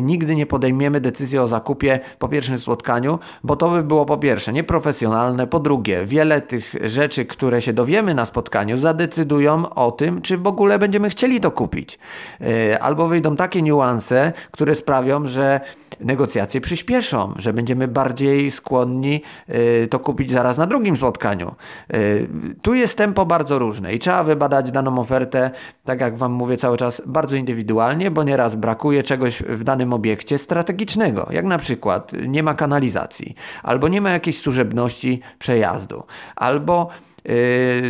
nigdy nie podejmiemy decyzji o zakupie po pierwszym spotkaniu, bo to by było po pierwsze nieprofesjonalne, po drugie wiele tych rzeczy, które się dowiemy na spotkaniu zadecydują o tym, czy w ogóle będziemy chcieli to kupić. Y, albo wyjdą takie niuanse, które sprawią, że negocjacje przyspieszą, że będziemy bardziej skłonni y, to kupić zaraz na drugim spotkaniu. Y, tu jest tempo bardzo różne i trzeba wybadać daną ofertę, tak jak Wam mówię cały czas, bardzo indywidualnie, bo nieraz brakuje czegoś w danym obiekcie strategicznego, jak na przykład nie ma kanalizacji, albo nie ma jakiejś służebności przejazdu, albo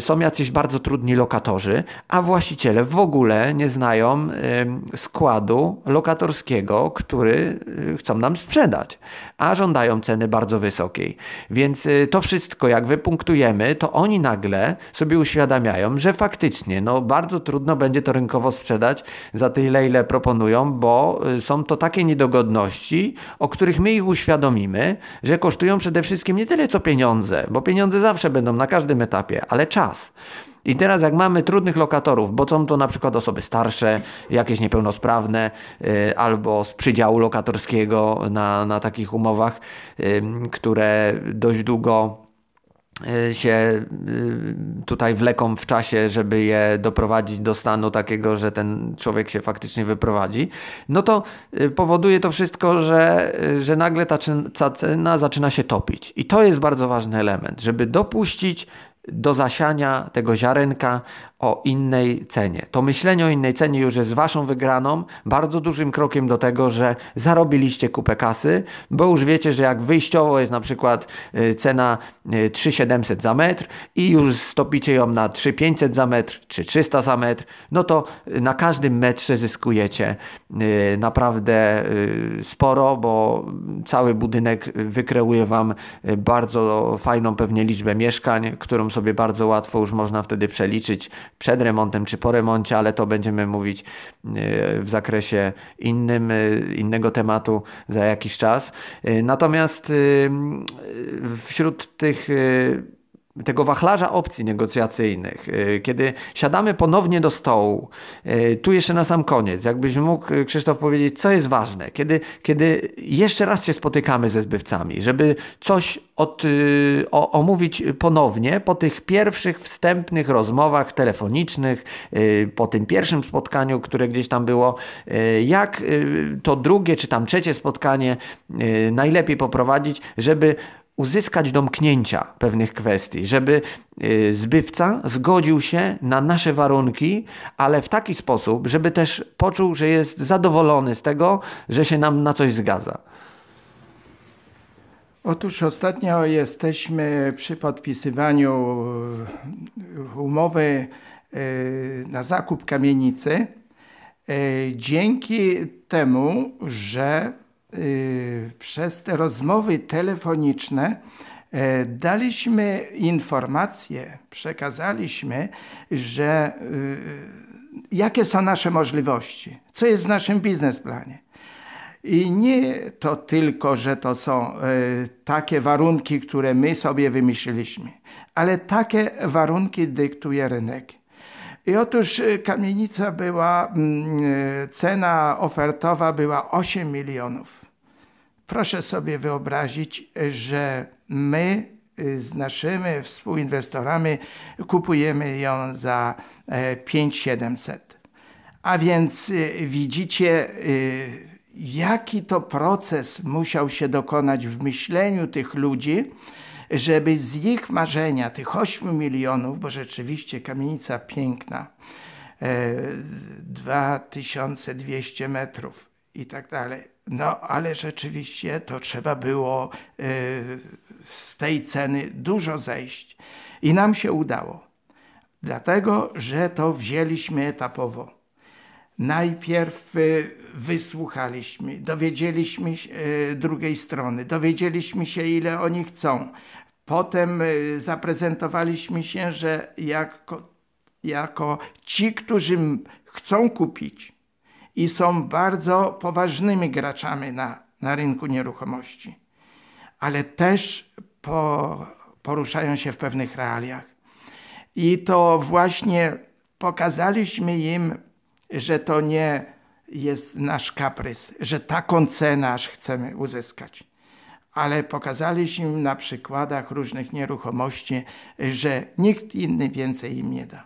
są jacyś bardzo trudni lokatorzy, a właściciele w ogóle nie znają y, składu lokatorskiego, który y, chcą nam sprzedać, a żądają ceny bardzo wysokiej. Więc to wszystko, jak wypunktujemy, to oni nagle sobie uświadamiają, że faktycznie no, bardzo trudno będzie to rynkowo sprzedać za tyle, ile proponują, bo są to takie niedogodności, o których my ich uświadomimy, że kosztują przede wszystkim nie tyle co pieniądze, bo pieniądze zawsze będą na każdym etapie etapie, ale czas. I teraz jak mamy trudnych lokatorów, bo są to na przykład osoby starsze, jakieś niepełnosprawne, y, albo z przydziału lokatorskiego na, na takich umowach, y, które dość długo Y, się tutaj wleką w czasie, żeby je doprowadzić do stanu takiego, że ten człowiek się faktycznie wyprowadzi, no to powoduje to wszystko, że, że nagle ta cena zaczyna się topić. I to jest bardzo ważny element, żeby dopuścić do zasiania tego ziarenka o innej cenie. To myślenie o innej cenie już jest waszą wygraną, bardzo dużym krokiem do tego, że zarobiliście kupę kasy, bo już wiecie, że jak wyjściowo jest na przykład y, cena 3700 y, za metr i już stopicie ją na 3500 za metr czy 300 za metr, no to na każdym metrze zyskujecie y, naprawdę sporo, bo cały budynek wykreuje wam bardzo fajną pewnie liczbę mieszkań, którą sobie bardzo łatwo już można wtedy przeliczyć przed remontem czy po remoncie, ale to będziemy mówić e, w zakresie innym, e, innego tematu za jakiś czas. E, natomiast wśród tych tego wachlarza opcji negocjacyjnych, y, kiedy siadamy ponownie do stołu, y, tu jeszcze na sam koniec, jakbyś mógł, y, Krzysztof, powiedzieć, co jest ważne, kiedy, kiedy jeszcze raz się spotykamy ze zbywcami, żeby coś od, o, omówić ponownie po tych pierwszych wstępnych rozmowach telefonicznych, po tym pierwszym spotkaniu, które gdzieś tam było, jak to drugie czy tam trzecie spotkanie najlepiej poprowadzić, żeby uzyskać domknięcia pewnych kwestii, żeby y, zbywca zgodził się na nasze warunki, ale w taki sposób, żeby też poczuł, że jest zadowolony z tego, że się nam na coś zgadza. Otóż ostatnio jesteśmy przy podpisywaniu y, umowy y, na zakup kamienicy. Dzięki temu, że przez te rozmowy telefoniczne e, daliśmy informacje, przekazaliśmy, że y, jakie są nasze możliwości, co jest w naszym biznesplanie. I nie to tylko, że to są e, takie warunki, które my sobie wymyśliliśmy, ale takie warunki dyktuje rynek. I otóż y, kamienica była, mm, y, cena ofertowa była 8 milionów. Proszę sobie wyobrazić, że my y, z naszymi współinwestorami kupujemy ją za 5700. E, A więc widzicie, jaki to proces musiał się dokonać w myśleniu tych ludzi, żeby z ich marzenia, tych 8 milionów, bo rzeczywiście kamienica piękna, 2200 e, metrów i tak dalej. No, ale rzeczywiście to trzeba było e, z tej ceny dużo zejść. I nam się udało. Dlatego, że to wzięliśmy etapowo. Najpierw e, wysłuchaliśmy, dowiedzieliśmy się drugiej strony, dowiedzieliśmy się, ile oni chcą. Potem y, zaprezentowaliśmy się, że jako, jako ci, którzy chcą kupić i są bardzo poważnymi graczami na, na rynku nieruchomości, ale też po, poruszają się w pewnych realiach. I to właśnie pokazaliśmy im, że to nie jest nasz kaprys, że taką cenę aż chcemy uzyskać ale pokazaliśmy na przykładach różnych nieruchomości, że nikt inny więcej im nie da.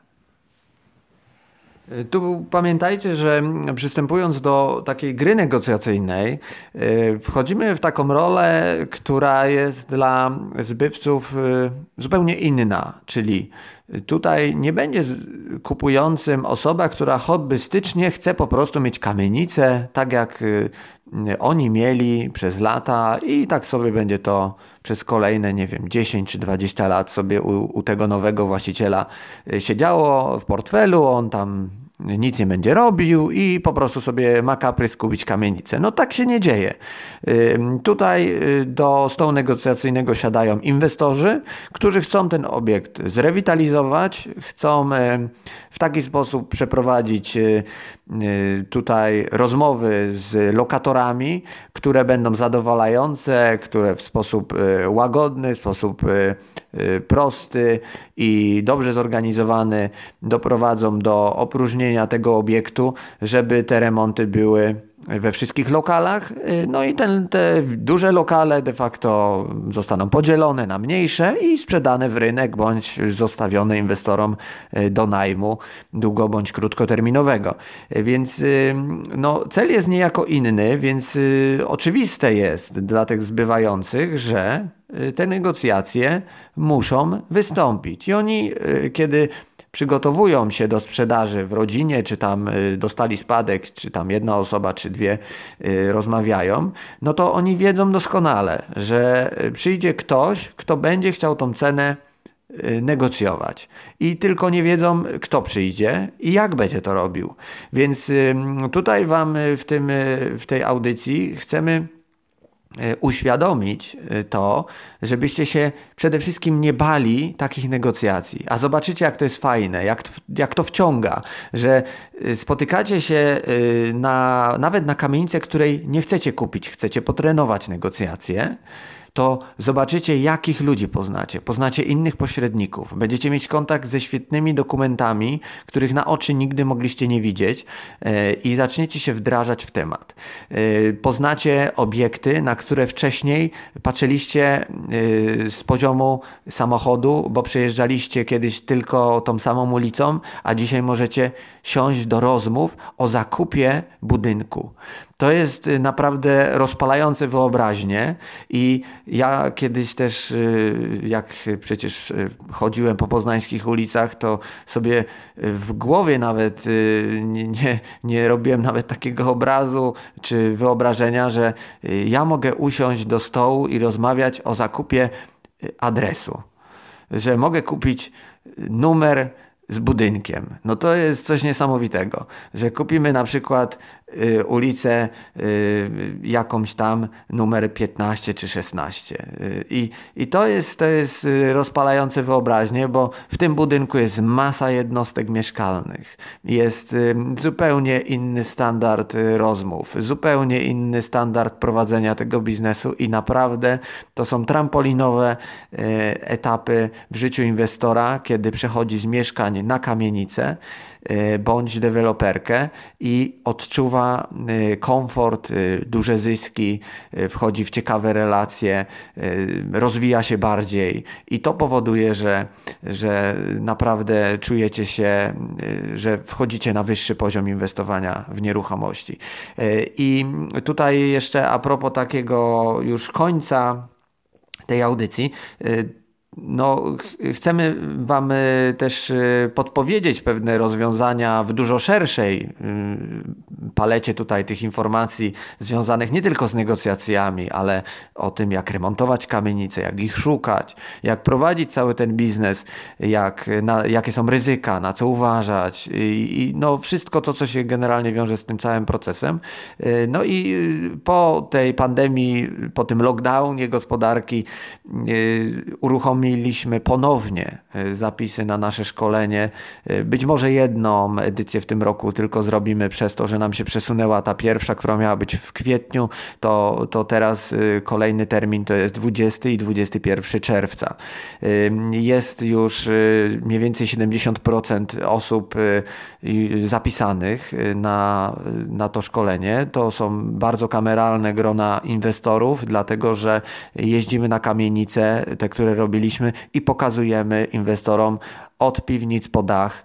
Tu pamiętajcie, że przystępując do takiej gry negocjacyjnej, y, wchodzimy w taką rolę, która jest dla zbywców y, zupełnie inna, czyli tutaj nie będzie kupującym osoba, która hobbystycznie chce po prostu mieć kamienicę, tak jak y, oni mieli przez lata i tak sobie będzie to przez kolejne, nie wiem, 10 czy 20 lat sobie u, u tego nowego właściciela siedziało w portfelu, on tam nic nie będzie robił i po prostu sobie ma kaprys kupić kamienicę. No tak się nie dzieje. Tutaj y, do stołu negocjacyjnego siadają inwestorzy, którzy chcą ten obiekt zrewitalizować, chcą w taki sposób przeprowadzić y, tutaj rozmowy z lokatorami, które będą zadowalające, które w sposób łagodny, w sposób prosty i dobrze zorganizowany doprowadzą do opróżnienia tego obiektu, żeby te remonty były we wszystkich lokalach. Y, no i ten, te duże lokale de facto zostaną podzielone na mniejsze i sprzedane w rynek bądź zostawione inwestorom y, do najmu długo bądź krótkoterminowego. Y, więc no, cel jest niejako inny, więc oczywiste jest dla tych zbywających, że te negocjacje muszą wystąpić. I oni, kiedy przygotowują się do sprzedaży w rodzinie, czy tam y, dostali spadek, czy tam jedna osoba, czy dwie y, rozmawiają, no to oni wiedzą doskonale, że przyjdzie ktoś, kto będzie chciał tą cenę y, negocjować. I tylko nie wiedzą, kto przyjdzie i jak będzie to robił. Więc tutaj Wam w, tym, w tej audycji chcemy uświadomić e, to, żebyście się przede wszystkim nie bali takich negocjacji. A zobaczycie, jak to jest fajne, jak, jak to wciąga, że e, spotykacie się na, nawet na kamienicę, której nie chcecie kupić, chcecie potrenować negocjacje to zobaczycie, jakich ludzi poznacie. Poznacie innych pośredników. Będziecie mieć kontakt ze świetnymi dokumentami, których na oczy nigdy mogliście nie widzieć e, i zaczniecie się wdrażać w temat. E, poznacie obiekty, na które wcześniej patrzyliście e, z poziomu samochodu, bo przejeżdżaliście kiedyś tylko tą samą ulicą, a dzisiaj możecie siąść do rozmów o zakupie budynku. To jest y, naprawdę rozpalające wyobraźnię i ja kiedyś też, y, jak przecież y, chodziłem po poznańskich ulicach, to sobie w głowie nawet nie, nie, nie robiłem nawet takiego obrazu czy wyobrażenia, że ja mogę usiąść do stołu i rozmawiać o zakupie adresu. Że mogę kupić numer z budynkiem. No to jest coś niesamowitego, że kupimy na przykład ulicę y, jakąś tam numer 15 czy 16. Y, I, i to, jest, to jest y, rozpalające wyobraźnię, bo w tym budynku jest masa jednostek mieszkalnych. Jest y, zupełnie inny standard y, rozmów, zupełnie inny standard prowadzenia tego biznesu i naprawdę to są trampolinowe etapy w życiu inwestora, kiedy przechodzi z mieszkań na kamienicę bądź deweloperkę i odczuwa e, komfort, e, duże zyski, wchodzi w ciekawe relacje, rozwija się bardziej i to powoduje, że, że naprawdę czujecie się, że wchodzicie na wyższy poziom inwestowania w nieruchomości. I tutaj jeszcze a propos takiego już końca tej audycji, no, chcemy Wam y, też y, podpowiedzieć pewne rozwiązania w dużo szerszej y, palecie tutaj tych informacji związanych nie tylko z negocjacjami, ale o tym, jak remontować kamienice, jak ich szukać, jak prowadzić cały ten biznes, jak, na, jakie są ryzyka, na co uważać i, i no, wszystko to, co się generalnie wiąże z tym całym procesem. No i po tej pandemii, po tym lockdownie gospodarki uruchomić uruchomiliśmy ponownie zapisy na nasze szkolenie. E, być może jedną edycję w tym roku tylko zrobimy przez to, że nam się przesunęła ta pierwsza, która miała być w kwietniu, to, to teraz e, kolejny termin to jest 20 i 21 czerwca. Jest już mniej więcej 70% osób zapisanych na, na to szkolenie. To są bardzo kameralne grona inwestorów, dlatego że jeździmy na kamienice, te, które robiliśmy i pokazujemy inwestorom od piwnic po dach,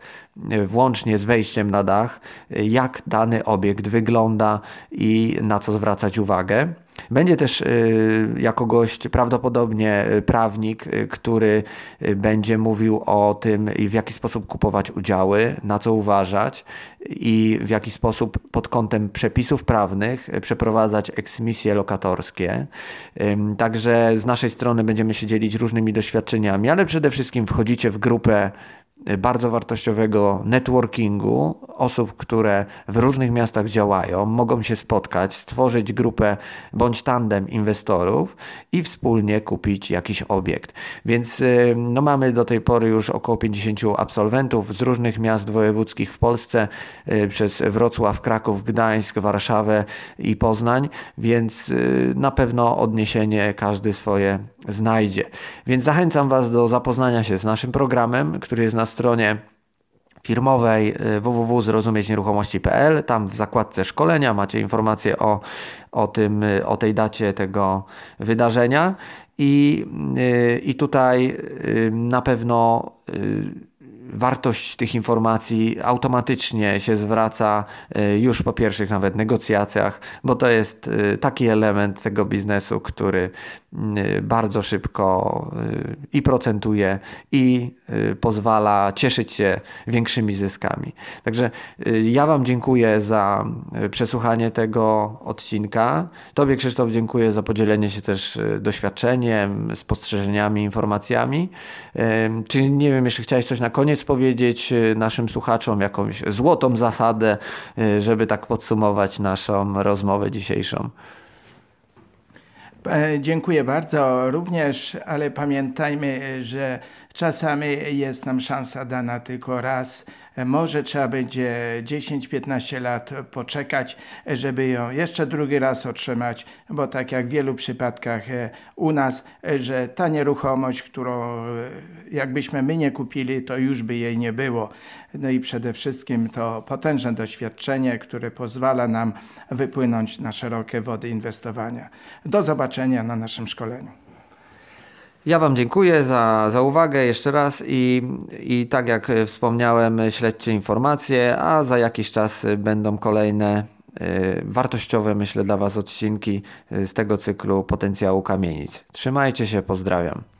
włącznie z wejściem na dach, jak dany obiekt wygląda i na co zwracać uwagę. Będzie też y, jako gość prawdopodobnie prawnik, który będzie mówił o tym, w jaki sposób kupować udziały, na co uważać i w jaki sposób pod kątem przepisów prawnych przeprowadzać eksmisje lokatorskie. Także z naszej strony będziemy się dzielić różnymi doświadczeniami, ale przede wszystkim wchodzicie w grupę bardzo wartościowego networkingu osób, które w różnych miastach działają, mogą się spotkać, stworzyć grupę bądź tandem inwestorów i wspólnie kupić jakiś obiekt. Więc y, no, mamy do tej pory już około 50 absolwentów z różnych miast wojewódzkich w Polsce, y, przez Wrocław, Kraków, Gdańsk, Warszawę i Poznań, więc y, na pewno odniesienie każdy swoje znajdzie. Więc zachęcam Was do zapoznania się z naszym programem, który jest na stronie firmowej y, www.zrozumieć-nieruchomości.pl. Tam w zakładce szkolenia macie informacje o, o, tym, y, o tej dacie tego wydarzenia. I, y, i tutaj na pewno wartość tych informacji automatycznie się zwraca już po pierwszych nawet negocjacjach, bo to jest taki element tego biznesu, który bardzo szybko y, i procentuje, i y, pozwala cieszyć się większymi zyskami. Także ja Wam dziękuję za przesłuchanie tego odcinka. Tobie, Krzysztof, dziękuję za podzielenie się też doświadczeniem, spostrzeżeniami, informacjami. Czy nie wiem, jeszcze chciałeś coś na koniec powiedzieć naszym słuchaczom, jakąś złotą zasadę, żeby tak podsumować naszą rozmowę dzisiejszą? E, dziękuję bardzo. Również, ale pamiętajmy, że czasami jest nam szansa dana tylko raz może trzeba będzie 10-15 lat poczekać, żeby ją jeszcze drugi raz otrzymać, bo tak jak w wielu przypadkach e, u nas, e, że ta nieruchomość, którą e, jakbyśmy my nie kupili, to już by jej nie było. No i przede wszystkim to potężne doświadczenie, które pozwala nam wypłynąć na szerokie wody inwestowania. Do zobaczenia na naszym szkoleniu. Ja Wam dziękuję za, za uwagę jeszcze raz i, i tak jak wspomniałem, śledźcie informacje, a za jakiś czas będą kolejne y, wartościowe, myślę, dla Was odcinki z tego cyklu potencjału kamienic. Trzymajcie się, pozdrawiam.